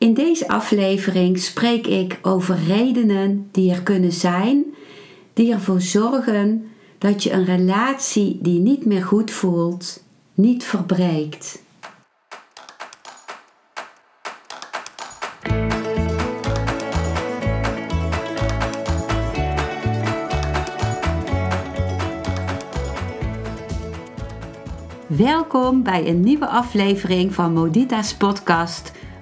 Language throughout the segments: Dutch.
In deze aflevering spreek ik over redenen die er kunnen zijn die ervoor zorgen dat je een relatie die niet meer goed voelt, niet verbreekt. Welkom bij een nieuwe aflevering van Modita's podcast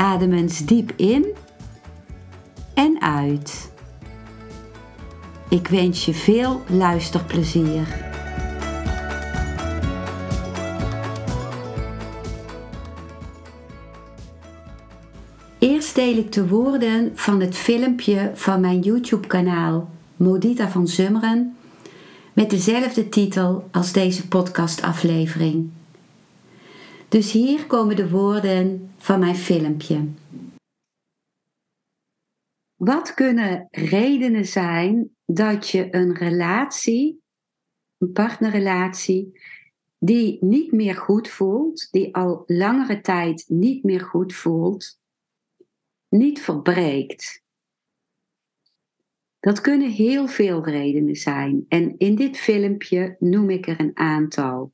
Adem eens diep in en uit. Ik wens je veel luisterplezier. Eerst deel ik de woorden van het filmpje van mijn YouTube-kanaal Modita van Zummeren met dezelfde titel als deze podcastaflevering. Dus hier komen de woorden van mijn filmpje. Wat kunnen redenen zijn dat je een relatie, een partnerrelatie, die niet meer goed voelt, die al langere tijd niet meer goed voelt, niet verbreekt? Dat kunnen heel veel redenen zijn en in dit filmpje noem ik er een aantal.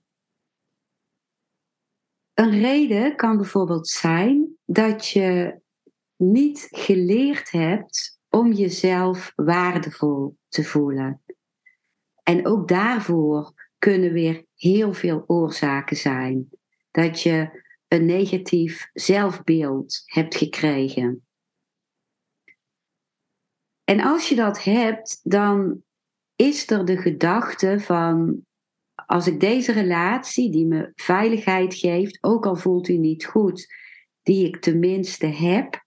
Een reden kan bijvoorbeeld zijn dat je niet geleerd hebt om jezelf waardevol te voelen. En ook daarvoor kunnen weer heel veel oorzaken zijn. Dat je een negatief zelfbeeld hebt gekregen. En als je dat hebt, dan is er de gedachte van, als ik deze relatie die me veiligheid geeft, ook al voelt u niet goed, die ik tenminste heb,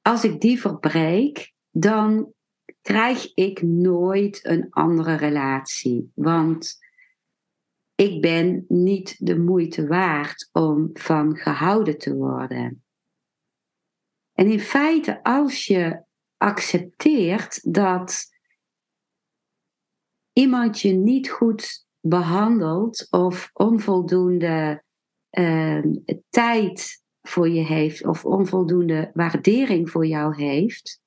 als ik die verbreek, dan krijg ik nooit een andere relatie. Want ik ben niet de moeite waard om van gehouden te worden. En in feite, als je accepteert dat iemand je niet goed behandelt of onvoldoende uh, tijd voor je heeft of onvoldoende waardering voor jou heeft,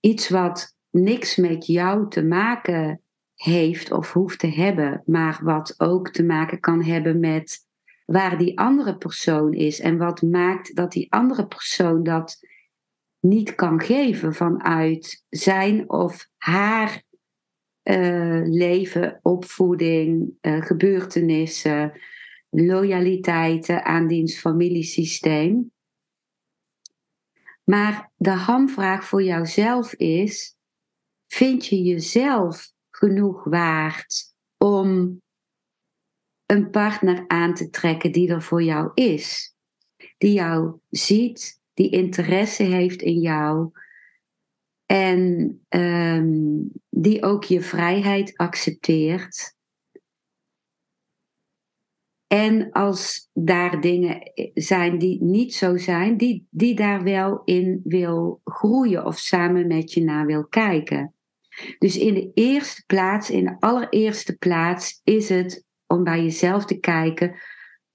iets wat niks met jou te maken heeft of hoeft te hebben, maar wat ook te maken kan hebben met waar die andere persoon is en wat maakt dat die andere persoon dat niet kan geven vanuit zijn of haar uh, leven, opvoeding, uh, gebeurtenissen, loyaliteiten aan diens familiesysteem. Maar de hamvraag voor jouzelf is: vind je jezelf genoeg waard om een partner aan te trekken die er voor jou is? Die jou ziet, die interesse heeft in jou en um, die ook je vrijheid accepteert. En als daar dingen zijn die niet zo zijn, die, die daar wel in wil groeien of samen met je naar wil kijken. Dus in de eerste plaats, in de allereerste plaats, is het om bij jezelf te kijken: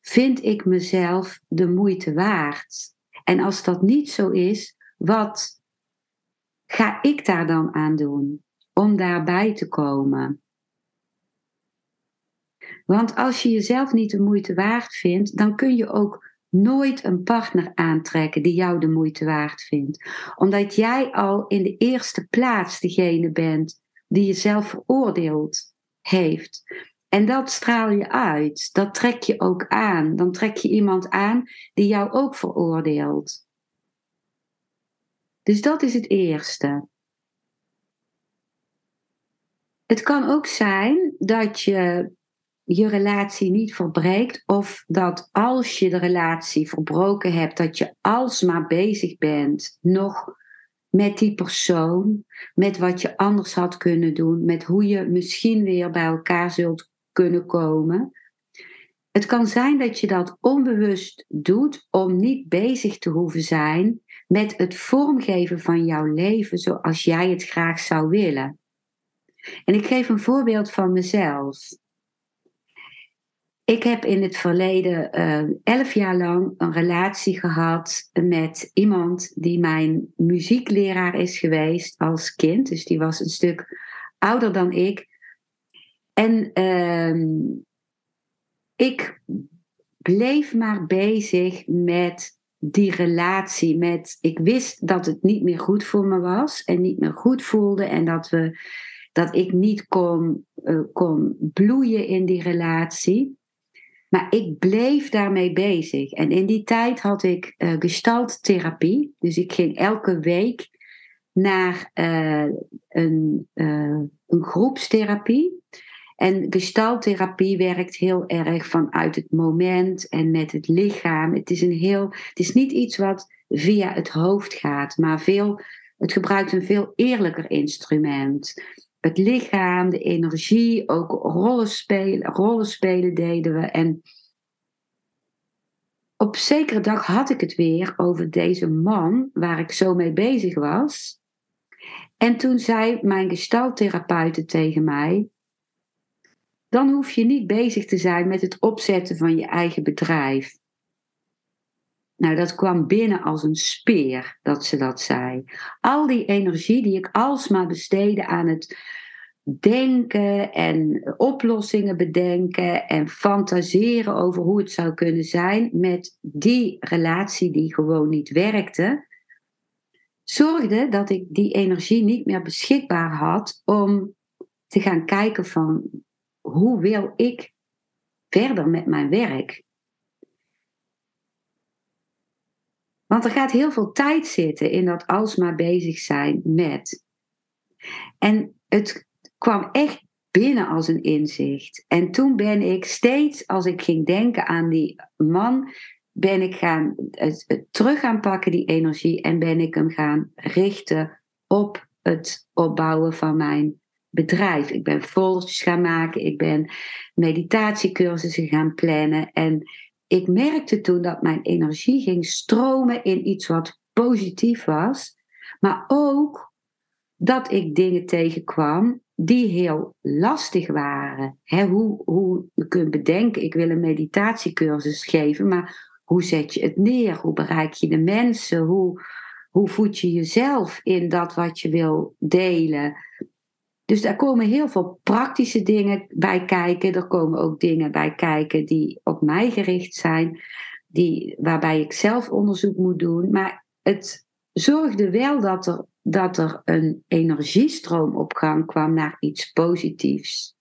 vind ik mezelf de moeite waard? En als dat niet zo is, wat ga ik daar dan aan doen om daarbij te komen? Want als je jezelf niet de moeite waard vindt, dan kun je ook nooit een partner aantrekken die jou de moeite waard vindt. Omdat jij al in de eerste plaats degene bent die jezelf veroordeeld heeft. En dat straal je uit, dat trek je ook aan. Dan trek je iemand aan die jou ook veroordeelt. Dus dat is het eerste. Het kan ook zijn dat je je relatie niet verbreekt of dat als je de relatie verbroken hebt, dat je alsmaar bezig bent nog met die persoon, met wat je anders had kunnen doen, met hoe je misschien weer bij elkaar zult kunnen komen. Het kan zijn dat je dat onbewust doet om niet bezig te hoeven zijn met het vormgeven van jouw leven zoals jij het graag zou willen. En ik geef een voorbeeld van mezelf. Ik heb in het verleden uh, elf jaar lang een relatie gehad met iemand die mijn muziekleraar is geweest als kind. Dus die was een stuk ouder dan ik. En uh, ik bleef maar bezig met die relatie. Met, ik wist dat het niet meer goed voor me was en niet meer goed voelde. En dat, we, dat ik niet kon, uh, kon bloeien in die relatie. Maar ik bleef daarmee bezig. En in die tijd had ik uh, gestalttherapie. Dus ik ging elke week naar uh, een, een groepstherapie. En gestalttherapie werkt heel erg vanuit het moment en met het lichaam. Het is, een heel, het is niet iets wat via het hoofd gaat, maar veel, het gebruikt een veel eerlijker instrument het lichaam, de energie, ook rollen spelen, rollen spelen deden we. En op zekere dag had ik het weer over deze man waar ik zo mee bezig was. En toen zei mijn gestaltherapeute tegen mij: Dan hoef je niet bezig te zijn met het opzetten van je eigen bedrijf. Nou, dat kwam binnen als een speer dat ze dat zei. Al die energie die ik alsmaar besteedde aan het denken en oplossingen bedenken en fantaseren over hoe het zou kunnen zijn met die relatie die gewoon niet werkte, zorgde dat ik die energie niet meer beschikbaar had om te gaan kijken van hoe wil ik verder met mijn werk. Want er gaat heel veel tijd zitten in dat alsmaar bezig zijn met. En het kwam echt binnen als een inzicht. En toen ben ik steeds, als ik ging denken aan die man, ben ik gaan het, terug gaan pakken, die energie, en ben ik hem gaan richten op het opbouwen van mijn bedrijf. Ik ben folders gaan maken, ik ben meditatiecursussen gaan plannen. En ik merkte toen dat mijn energie ging stromen in iets wat positief was, maar ook dat ik dingen tegenkwam die heel lastig waren. hoe, hoe je kunt bedenken, ik wil een meditatiecursus geven, maar hoe zet je het neer? Hoe bereik je de mensen? Hoe, hoe voed je jezelf in dat wat je wil delen? Dus daar komen heel veel praktische dingen bij kijken. Er komen ook dingen bij kijken die op mij gericht zijn, die, waarbij ik zelf onderzoek moet doen. Maar het zorgde wel dat er dat er een energiestroom op gang kwam naar iets positiefs.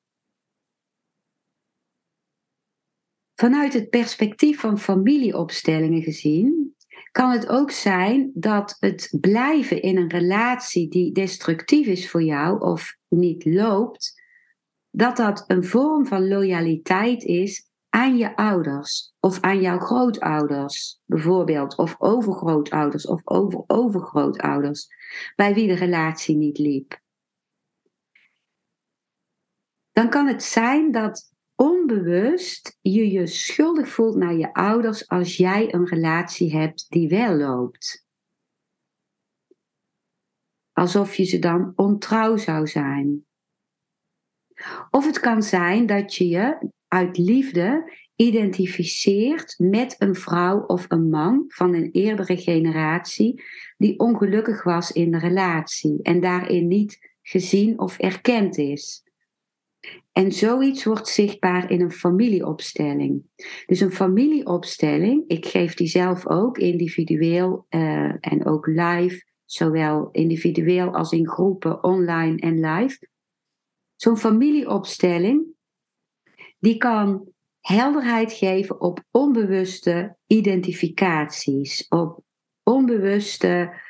Vanuit het perspectief van familieopstellingen gezien, kan het ook zijn dat het blijven in een relatie die destructief is voor jou of niet loopt, dat dat een vorm van loyaliteit is aan je ouders of aan jouw grootouders bijvoorbeeld, of overgrootouders of over overgrootouders, bij wie de relatie niet liep. Dan kan het zijn dat onbewust je je schuldig voelt naar je ouders als jij een relatie hebt die wel loopt. Alsof je ze dan ontrouw zou zijn. Of het kan zijn dat je je uit liefde identificeert met een vrouw of een man van een eerdere generatie die ongelukkig was in de relatie en daarin niet gezien of erkend is. En zoiets wordt zichtbaar in een familieopstelling. Dus een familieopstelling, ik geef die zelf ook individueel uh, en ook live, zowel individueel als in groepen, online en live. Zo'n familieopstelling, die kan helderheid geven op onbewuste identificaties, op onbewuste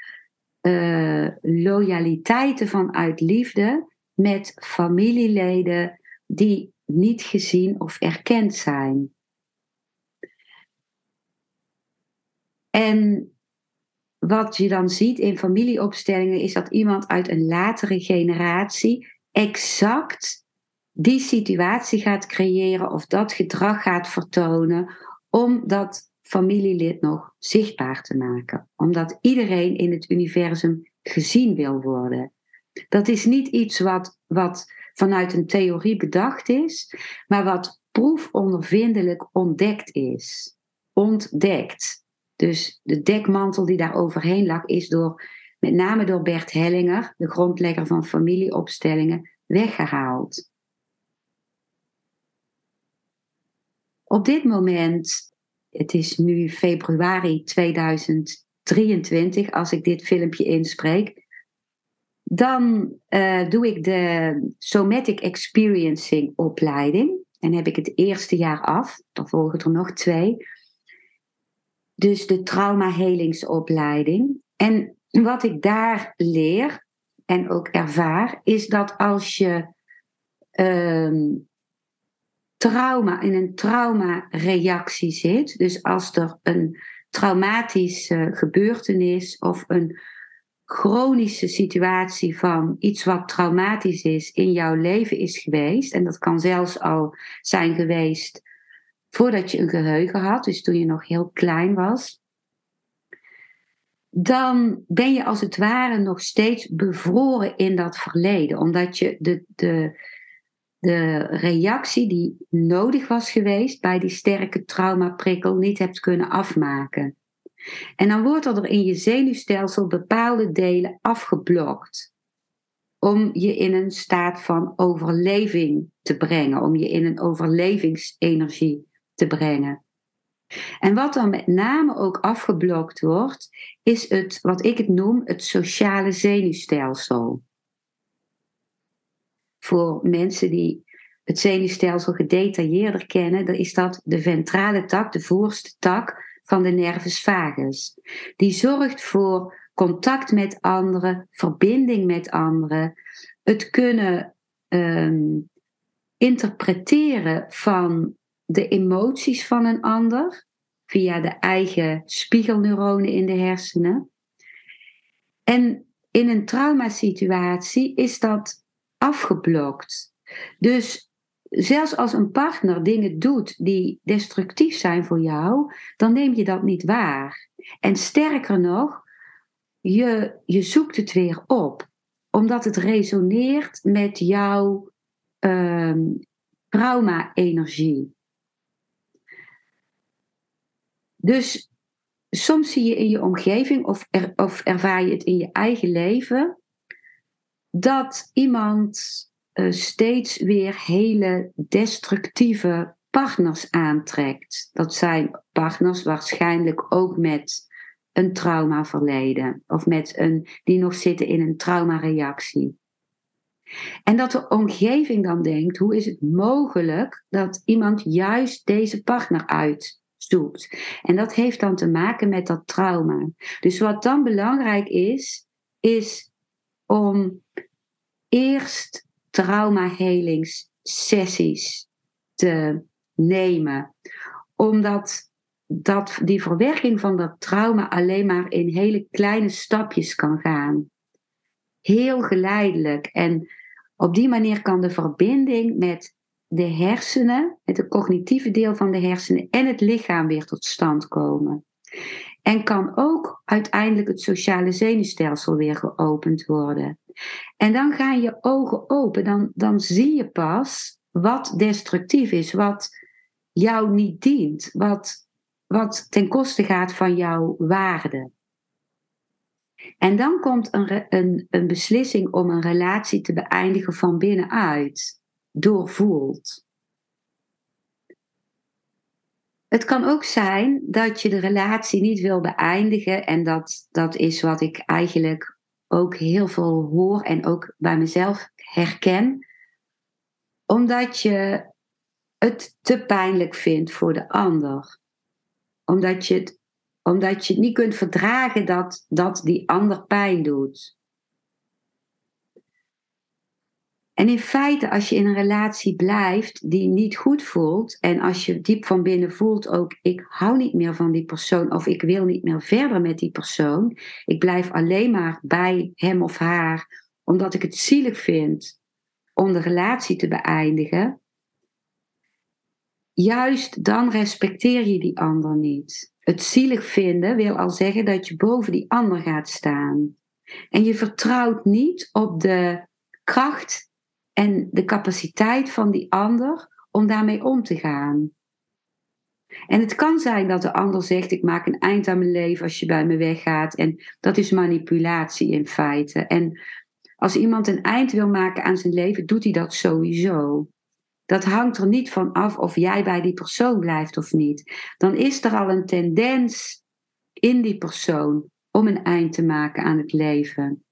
uh, loyaliteiten vanuit liefde met familieleden die niet gezien of erkend zijn. En wat je dan ziet in familieopstellingen is dat iemand uit een latere generatie exact die situatie gaat creëren of dat gedrag gaat vertonen om dat familielid nog zichtbaar te maken. Omdat iedereen in het universum gezien wil worden. Dat is niet iets wat, wat vanuit een theorie bedacht is, maar wat proefondervindelijk ontdekt is. Ontdekt. Dus de dekmantel die daar overheen lag, is door, met name door Bert Hellinger, de grondlegger van familieopstellingen, weggehaald. Op dit moment, het is nu februari 2023 als ik dit filmpje inspreek, dan uh, doe ik de Somatic Experiencing opleiding. En heb ik het eerste jaar af, dan volgen er nog twee. Dus de trauma-helingsopleiding. En wat ik daar leer en ook ervaar, is dat als je uh, trauma in een trauma-reactie zit, dus als er een traumatische gebeurtenis of een chronische situatie van iets wat traumatisch is in jouw leven is geweest, en dat kan zelfs al zijn geweest voordat je een geheugen had, dus toen je nog heel klein was, dan ben je als het ware nog steeds bevroren in dat verleden, omdat je de, de, de reactie die nodig was geweest bij die sterke traumaprikkel niet hebt kunnen afmaken. En dan wordt er in je zenuwstelsel bepaalde delen afgeblokt. Om je in een staat van overleving te brengen, om je in een overlevingsenergie te brengen. En wat dan met name ook afgeblokt wordt, is het, wat ik het noem, het sociale zenuwstelsel. Voor mensen die het zenuwstelsel gedetailleerder kennen, dan is dat de ventrale tak, de voorste tak van de nervus vagus. Die zorgt voor contact met anderen, verbinding met anderen, het kunnen um, interpreteren van de emoties van een ander via de eigen spiegelneuronen in de hersenen. En in een traumasituatie is dat afgeblokt. Dus zelfs als een partner dingen doet die destructief zijn voor jou, dan neem je dat niet waar. En sterker nog, je, je zoekt het weer op, omdat het resoneert met jouw um, trauma-energie. Dus soms zie je in je omgeving of, of ervaar je het in je eigen leven dat iemand uh, steeds weer hele destructieve partners aantrekt. Dat zijn partners waarschijnlijk ook met een traumaverleden of met een, die nog zitten in een traumareactie. En dat de omgeving dan denkt: hoe is het mogelijk dat iemand juist deze partner uit zoekt. En dat heeft dan te maken met dat trauma. Dus wat dan belangrijk is, is om eerst traumahelingssessies te nemen. Omdat dat, die verwerking van dat trauma alleen maar in hele kleine stapjes kan gaan. Heel geleidelijk. En op die manier kan de verbinding met de hersenen, het cognitieve deel van de hersenen en het lichaam weer tot stand komen. En kan ook uiteindelijk het sociale zenuwstelsel weer geopend worden. En dan gaan je ogen open, dan, dan zie je pas wat destructief is, wat jou niet dient, wat, wat ten koste gaat van jouw waarde. En dan komt een, een, een beslissing om een relatie te beëindigen van binnenuit doorvoelt. Het kan ook zijn dat je de relatie niet wil beëindigen en dat, dat is wat ik eigenlijk ook heel veel hoor en ook bij mezelf herken, omdat je het te pijnlijk vindt voor de ander. Omdat je het, omdat je het niet kunt verdragen dat, dat die ander pijn doet. En in feite, als je in een relatie blijft die niet goed voelt, en als je diep van binnen voelt ook, ik hou niet meer van die persoon of ik wil niet meer verder met die persoon, ik blijf alleen maar bij hem of haar omdat ik het zielig vind om de relatie te beëindigen, juist dan respecteer je die ander niet. Het zielig vinden wil al zeggen dat je boven die ander gaat staan. En je vertrouwt niet op de kracht en de capaciteit van die ander om daarmee om te gaan. En het kan zijn dat de ander zegt: Ik maak een eind aan mijn leven als je bij me weggaat. En dat is manipulatie in feite. En als iemand een eind wil maken aan zijn leven, doet hij dat sowieso. Dat hangt er niet van af of jij bij die persoon blijft of niet. Dan is er al een tendens in die persoon om een eind te maken aan het leven.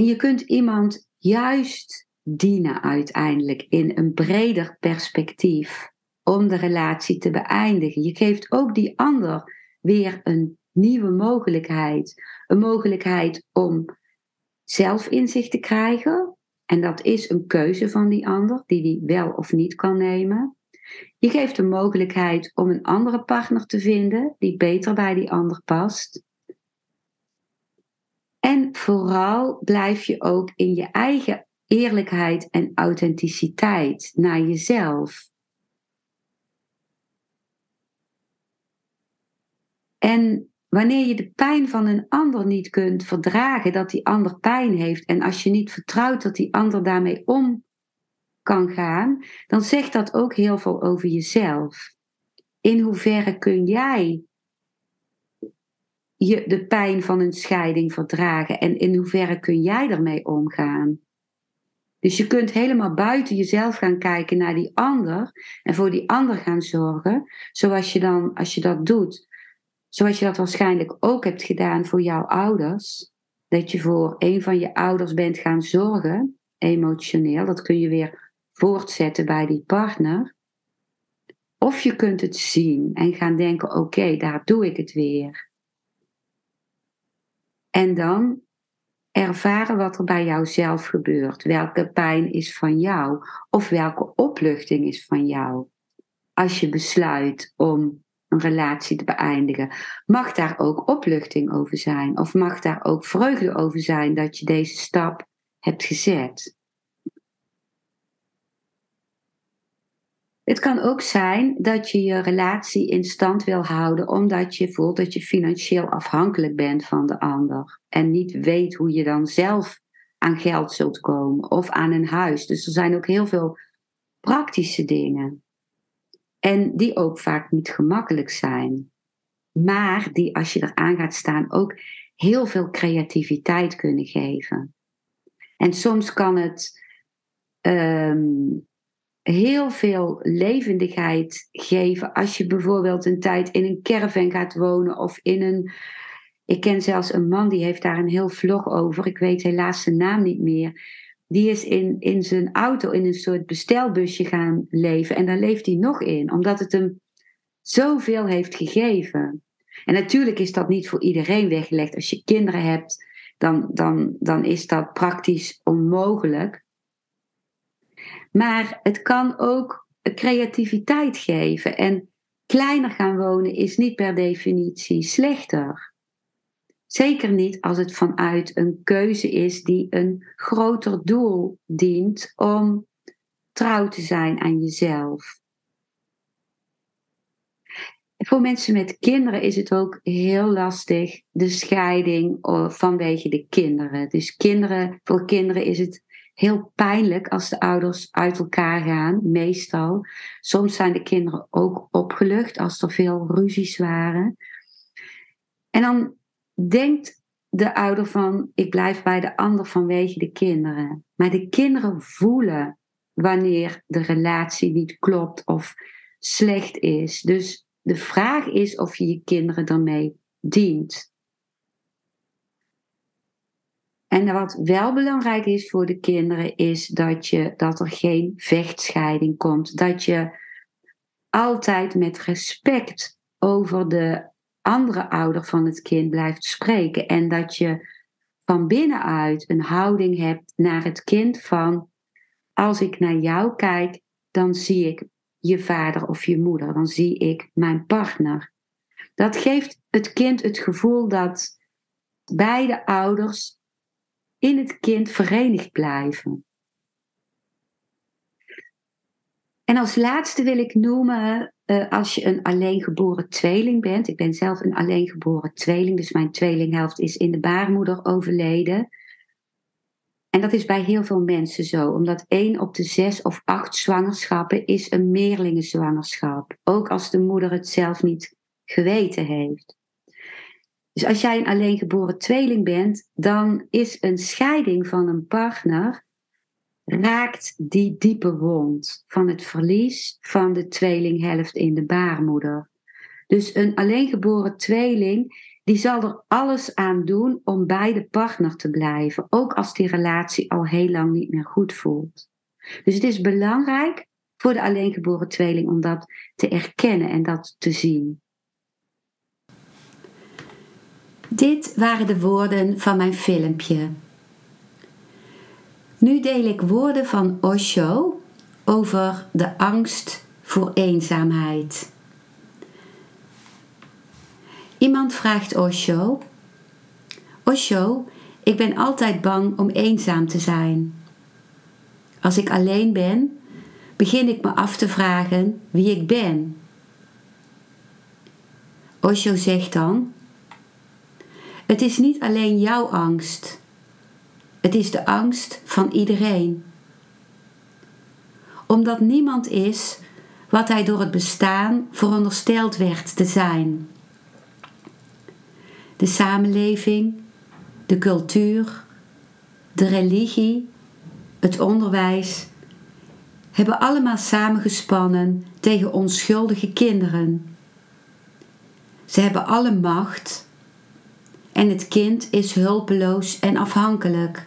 En je kunt iemand juist dienen uiteindelijk in een breder perspectief om de relatie te beëindigen. Je geeft ook die ander weer een nieuwe mogelijkheid. Een mogelijkheid om zelf inzicht te krijgen. En dat is een keuze van die ander, die die wel of niet kan nemen. Je geeft een mogelijkheid om een andere partner te vinden die beter bij die ander past. En vooral blijf je ook in je eigen eerlijkheid en authenticiteit naar jezelf. En wanneer je de pijn van een ander niet kunt verdragen, dat die ander pijn heeft, en als je niet vertrouwt dat die ander daarmee om kan gaan, dan zegt dat ook heel veel over jezelf. In hoeverre kun jij je de pijn van een scheiding verdragen en in hoeverre kun jij ermee omgaan? Dus je kunt helemaal buiten jezelf gaan kijken naar die ander en voor die ander gaan zorgen, zoals je dan, als je dat doet, zoals je dat waarschijnlijk ook hebt gedaan voor jouw ouders, dat je voor een van je ouders bent gaan zorgen, emotioneel, dat kun je weer voortzetten bij die partner. Of je kunt het zien en gaan denken: oké, daar doe ik het weer. En dan ervaren wat er bij jou zelf gebeurt. Welke pijn is van jou of welke opluchting is van jou. Als je besluit om een relatie te beëindigen, mag daar ook opluchting over zijn of mag daar ook vreugde over zijn dat je deze stap hebt gezet. Het kan ook zijn dat je je relatie in stand wil houden omdat je voelt dat je financieel afhankelijk bent van de ander en niet weet hoe je dan zelf aan geld zult komen of aan een huis. Dus er zijn ook heel veel praktische dingen. En die ook vaak niet gemakkelijk zijn. Maar die als je eraan gaat staan ook heel veel creativiteit kunnen geven. En soms kan het ehm, heel veel levendigheid geven als je bijvoorbeeld een tijd in een caravan gaat wonen of in een. Ik ken zelfs een man die heeft daar een heel vlog over. Ik weet helaas zijn naam niet meer. Die is in, in zijn auto in een soort bestelbusje gaan leven. En daar leeft hij nog in, omdat het hem zoveel heeft gegeven. En natuurlijk is dat niet voor iedereen weggelegd. Als je kinderen hebt, dan, dan, dan is dat praktisch onmogelijk. Maar het kan ook creativiteit geven. En kleiner gaan wonen is niet per definitie slechter. Zeker niet als het vanuit een keuze is die een groter doel dient om trouw te zijn aan jezelf. Voor mensen met kinderen is het ook heel lastig, de scheiding vanwege de kinderen. Dus kinderen, voor kinderen is het heel pijnlijk als de ouders uit elkaar gaan, meestal. Soms zijn de kinderen ook opgelucht als er veel ruzies waren. En dan denkt de ouder van, ik blijf bij de ander vanwege de kinderen. Maar de kinderen voelen wanneer de relatie niet klopt of slecht is. Dus de vraag is of je je kinderen daarmee dient. En wat wel belangrijk is voor de kinderen, is dat, je, dat er geen vechtscheiding komt. Dat je altijd met respect over de andere ouder van het kind blijft spreken. En dat je van binnenuit een houding hebt naar het kind van als ik naar jou kijk, dan zie ik je vader of je moeder, dan zie ik mijn partner. Dat geeft het kind het gevoel dat beide ouders in het kind verenigd blijven. En als laatste wil ik noemen, uh, als je een alleengeboren tweeling bent. Ik ben zelf een alleengeboren tweeling, dus mijn tweelinghelft is in de baarmoeder overleden. En dat is bij heel veel mensen zo, omdat één op de zes of acht zwangerschappen is een meerlingenzwangerschap. Ook als de moeder het zelf niet geweten heeft. Dus als jij een alleengeboren tweeling bent, dan is een scheiding van een partner raakt die diepe wond van het verlies van de tweelinghelft in de baarmoeder. Dus een alleengeboren tweeling, die zal er alles aan doen om bij de partner te blijven, ook als die relatie al heel lang niet meer goed voelt. Dus het is belangrijk voor de alleengeboren tweeling om dat te erkennen en dat te zien. Dit waren de woorden van mijn filmpje. Nu deel ik woorden van Osho over de angst voor eenzaamheid. Iemand vraagt Osho: Osho, ik ben altijd bang om eenzaam te zijn. Als ik alleen ben, begin ik me af te vragen wie ik ben. Osho zegt dan: Het is niet alleen jouw angst. Het is de angst van iedereen. Omdat niemand is wat hij door het bestaan verondersteld werd te zijn. De samenleving, de cultuur, de religie, het onderwijs hebben allemaal samengespannen tegen onschuldige kinderen. Ze hebben alle macht en het kind is hulpeloos en afhankelijk.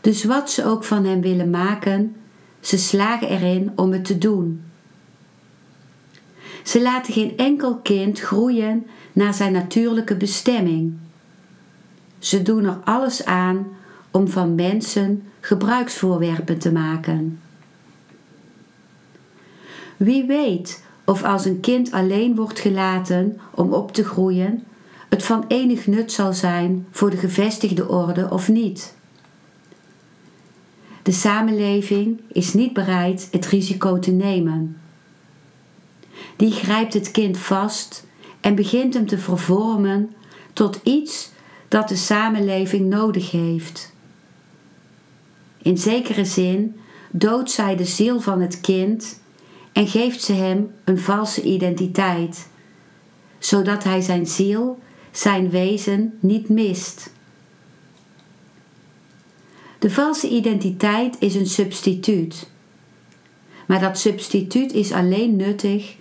Dus wat ze ook van hem willen maken, ze slagen erin om het te doen. Ze laten geen enkel kind groeien naar zijn natuurlijke bestemming. Ze doen er alles aan om van mensen gebruiksvoorwerpen te maken. Wie weet of als een kind alleen wordt gelaten om op te groeien, het van enig nut zal zijn voor de gevestigde orde of niet. De samenleving is niet bereid het risico te nemen. Die grijpt het kind vast en begint hem te vervormen tot iets dat de samenleving nodig heeft. In zekere zin doodt zij de ziel van het kind en geeft ze hem een valse identiteit, zodat hij zijn ziel, zijn wezen niet mist. De valse identiteit is een substituut. Maar dat substituut is alleen nuttig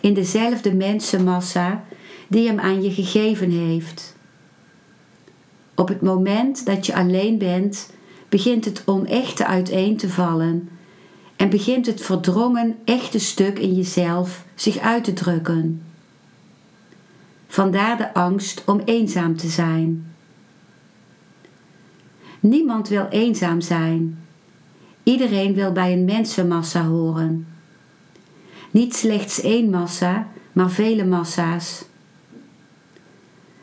in dezelfde mensenmassa die hem aan je gegeven heeft. Op het moment dat je alleen bent, begint het onechte uiteen te vallen en begint het verdrongen echte stuk in jezelf zich uit te drukken. Vandaar de angst om eenzaam te zijn. Niemand wil eenzaam zijn. Iedereen wil bij een mensenmassa horen. Niet slechts één massa, maar vele massa's.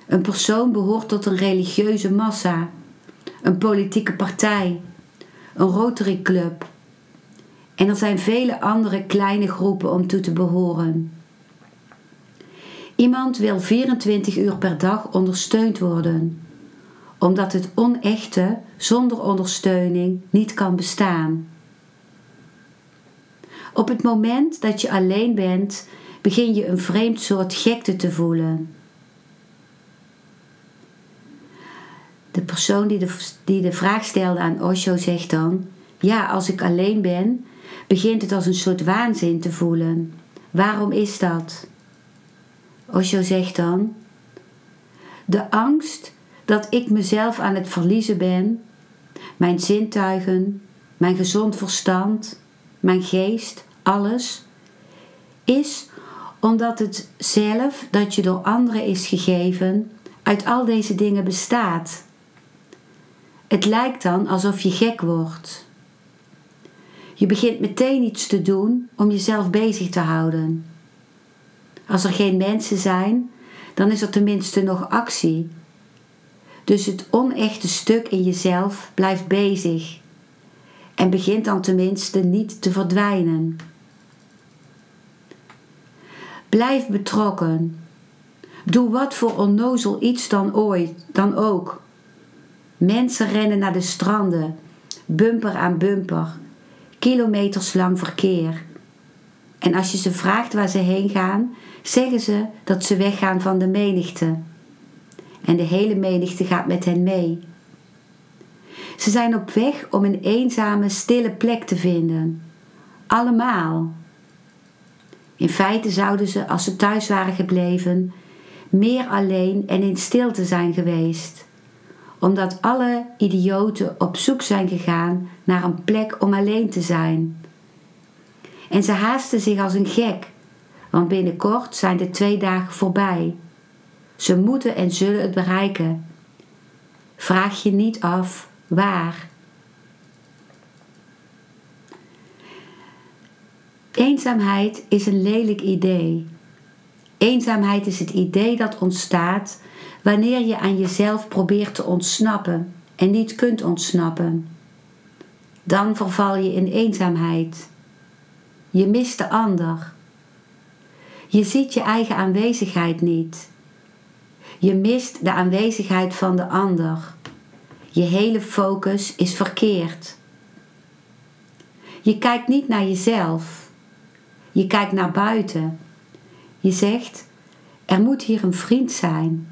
Een persoon behoort tot een religieuze massa, een politieke partij, een Rotary Club. En er zijn vele andere kleine groepen om toe te behoren. Iemand wil 24 uur per dag ondersteund worden omdat het onechte zonder ondersteuning niet kan bestaan. Op het moment dat je alleen bent, begin je een vreemd soort gekte te voelen. De persoon die de, die de vraag stelde aan Osho zegt dan: Ja, als ik alleen ben, begint het als een soort waanzin te voelen. Waarom is dat? Osho zegt dan: De angst dat ik mezelf aan het verliezen ben, mijn zintuigen, mijn gezond verstand, mijn geest, alles, is omdat het zelf dat je door anderen is gegeven uit al deze dingen bestaat. Het lijkt dan alsof je gek wordt. Je begint meteen iets te doen om jezelf bezig te houden. Als er geen mensen zijn, dan is er tenminste nog actie. Dus het onechte stuk in jezelf blijft bezig en begint dan tenminste niet te verdwijnen. Blijf betrokken. Doe wat voor onnozel iets dan ooit, dan ook. Mensen rennen naar de stranden, bumper aan bumper, kilometers lang verkeer. En als je ze vraagt waar ze heen gaan, zeggen ze dat ze weggaan van de menigte. En de hele menigte gaat met hen mee. Ze zijn op weg om een eenzame, stille plek te vinden. Allemaal. In feite zouden ze, als ze thuis waren gebleven, meer alleen en in stilte zijn geweest, omdat alle idioten op zoek zijn gegaan naar een plek om alleen te zijn. En ze haasten zich als een gek, want binnenkort zijn de twee dagen voorbij. Ze moeten en zullen het bereiken. Vraag je niet af waar. Eenzaamheid is een lelijk idee. Eenzaamheid is het idee dat ontstaat wanneer je aan jezelf probeert te ontsnappen en niet kunt ontsnappen. Dan verval je in eenzaamheid. Je mist de ander. Je ziet je eigen aanwezigheid niet. Je mist de aanwezigheid van de ander. Je hele focus is verkeerd. Je kijkt niet naar jezelf. Je kijkt naar buiten. Je zegt: Er moet hier een vriend zijn.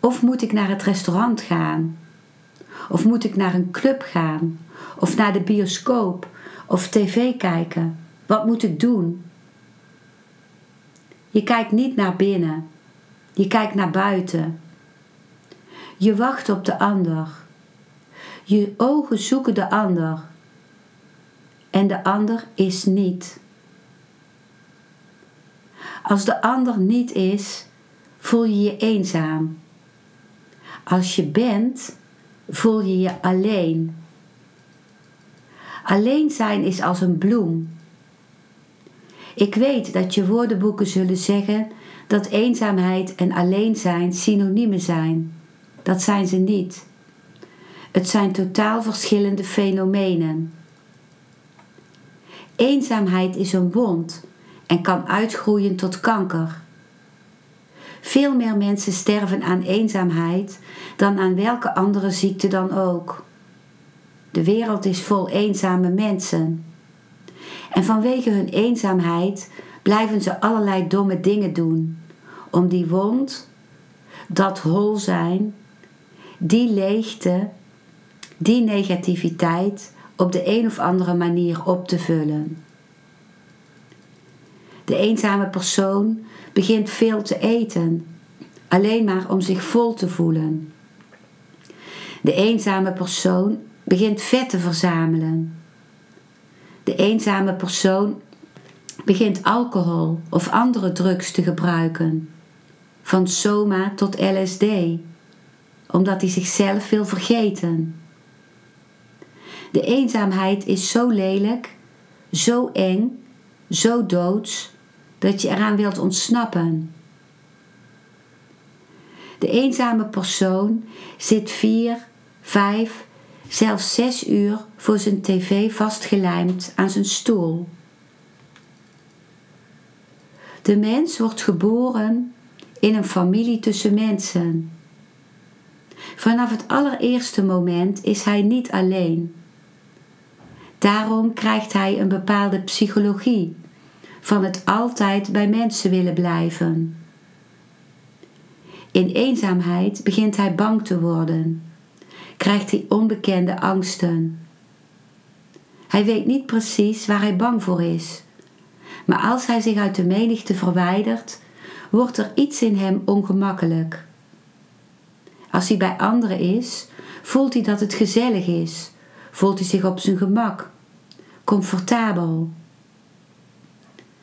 Of moet ik naar het restaurant gaan? Of moet ik naar een club gaan? Of naar de bioscoop? Of tv kijken? Wat moet ik doen? Je kijkt niet naar binnen. Je kijkt naar buiten. Je wacht op de ander. Je ogen zoeken de ander. En de ander is niet. Als de ander niet is, voel je je eenzaam. Als je bent, voel je je alleen. Alleen zijn is als een bloem. Ik weet dat je woordenboeken zullen zeggen dat eenzaamheid en alleen zijn synoniemen zijn. Dat zijn ze niet. Het zijn totaal verschillende fenomenen. Eenzaamheid is een wond en kan uitgroeien tot kanker. Veel meer mensen sterven aan eenzaamheid dan aan welke andere ziekte dan ook. De wereld is vol eenzame mensen. En vanwege hun eenzaamheid blijven ze allerlei domme dingen doen om die wond, dat hol zijn, die leegte, die negativiteit op de een of andere manier op te vullen. De eenzame persoon begint veel te eten, alleen maar om zich vol te voelen. De eenzame persoon begint vet te verzamelen. De eenzame persoon begint alcohol of andere drugs te gebruiken, van soma tot LSD, omdat hij zichzelf wil vergeten. De eenzaamheid is zo lelijk, zo eng, zo doods, dat je eraan wilt ontsnappen. De eenzame persoon zit vier, vijf, zelfs zes uur voor zijn tv vastgelijmd aan zijn stoel. De mens wordt geboren in een familie tussen mensen. Vanaf het allereerste moment is hij niet alleen. Daarom krijgt hij een bepaalde psychologie van het altijd bij mensen willen blijven. In eenzaamheid begint hij bang te worden, krijgt hij onbekende angsten. Hij weet niet precies waar hij bang voor is, maar als hij zich uit de menigte verwijdert, wordt er iets in hem ongemakkelijk. Als hij bij anderen is, voelt hij dat het gezellig is, voelt hij zich op zijn gemak, comfortabel.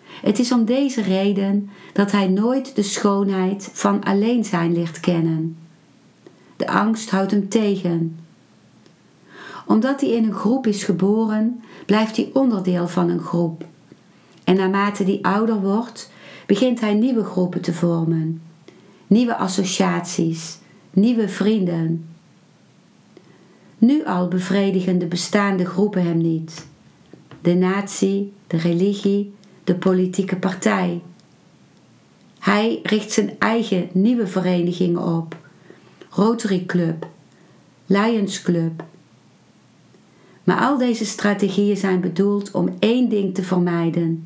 Het is om deze reden dat hij nooit de schoonheid van alleen zijn leert kennen. De angst houdt hem tegen. Omdat hij in een groep is geboren, blijft hij onderdeel van een groep. En naarmate hij ouder wordt, begint hij nieuwe groepen te vormen, nieuwe associaties, nieuwe vrienden. Nu al bevredigen de bestaande groepen hem niet. De natie, de religie, de politieke partij. Hij richt zijn eigen nieuwe verenigingen op. Rotary Club, Lions Club. Maar al deze strategieën zijn bedoeld om één ding te vermijden: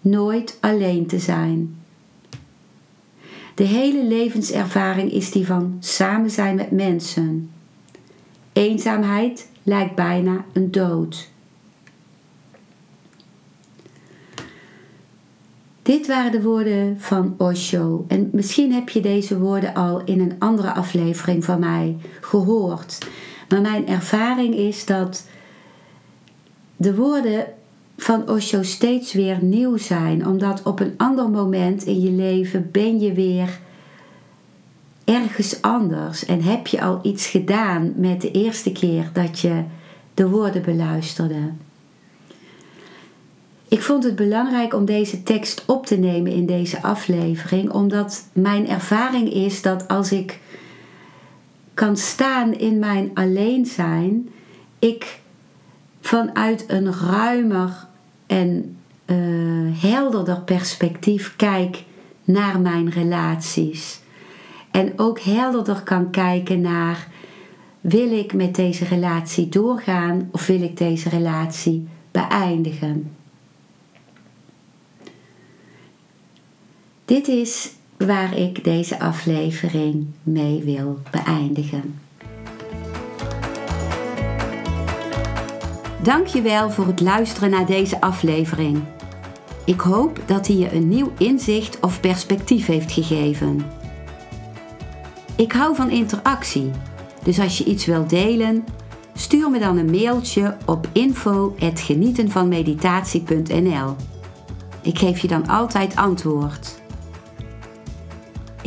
nooit alleen te zijn. De hele levenservaring is die van samen zijn met mensen. Eenzaamheid lijkt bijna een dood. Dit waren de woorden van Osho. En misschien heb je deze woorden al in een andere aflevering van mij gehoord. Maar mijn ervaring is dat de woorden van Osho steeds weer nieuw zijn. Omdat op een ander moment in je leven ben je weer ergens anders. En heb je al iets gedaan met de eerste keer dat je de woorden beluisterde. Ik vond het belangrijk om deze tekst op te nemen in deze aflevering, omdat mijn ervaring is dat als ik kan staan in mijn alleen zijn, ik vanuit een ruimer en uh, helderder perspectief kijk naar mijn relaties. En ook helderder kan kijken naar: wil ik met deze relatie doorgaan of wil ik deze relatie beëindigen? Dit is waar ik deze aflevering mee wil beëindigen. Dankjewel voor het luisteren naar deze aflevering. Ik hoop dat hij je een nieuw inzicht of perspectief heeft gegeven. Ik hou van interactie, dus als je iets wilt delen, stuur me dan een mailtje op info@genietenvanmeditatie.nl. Ik geef je dan altijd antwoord.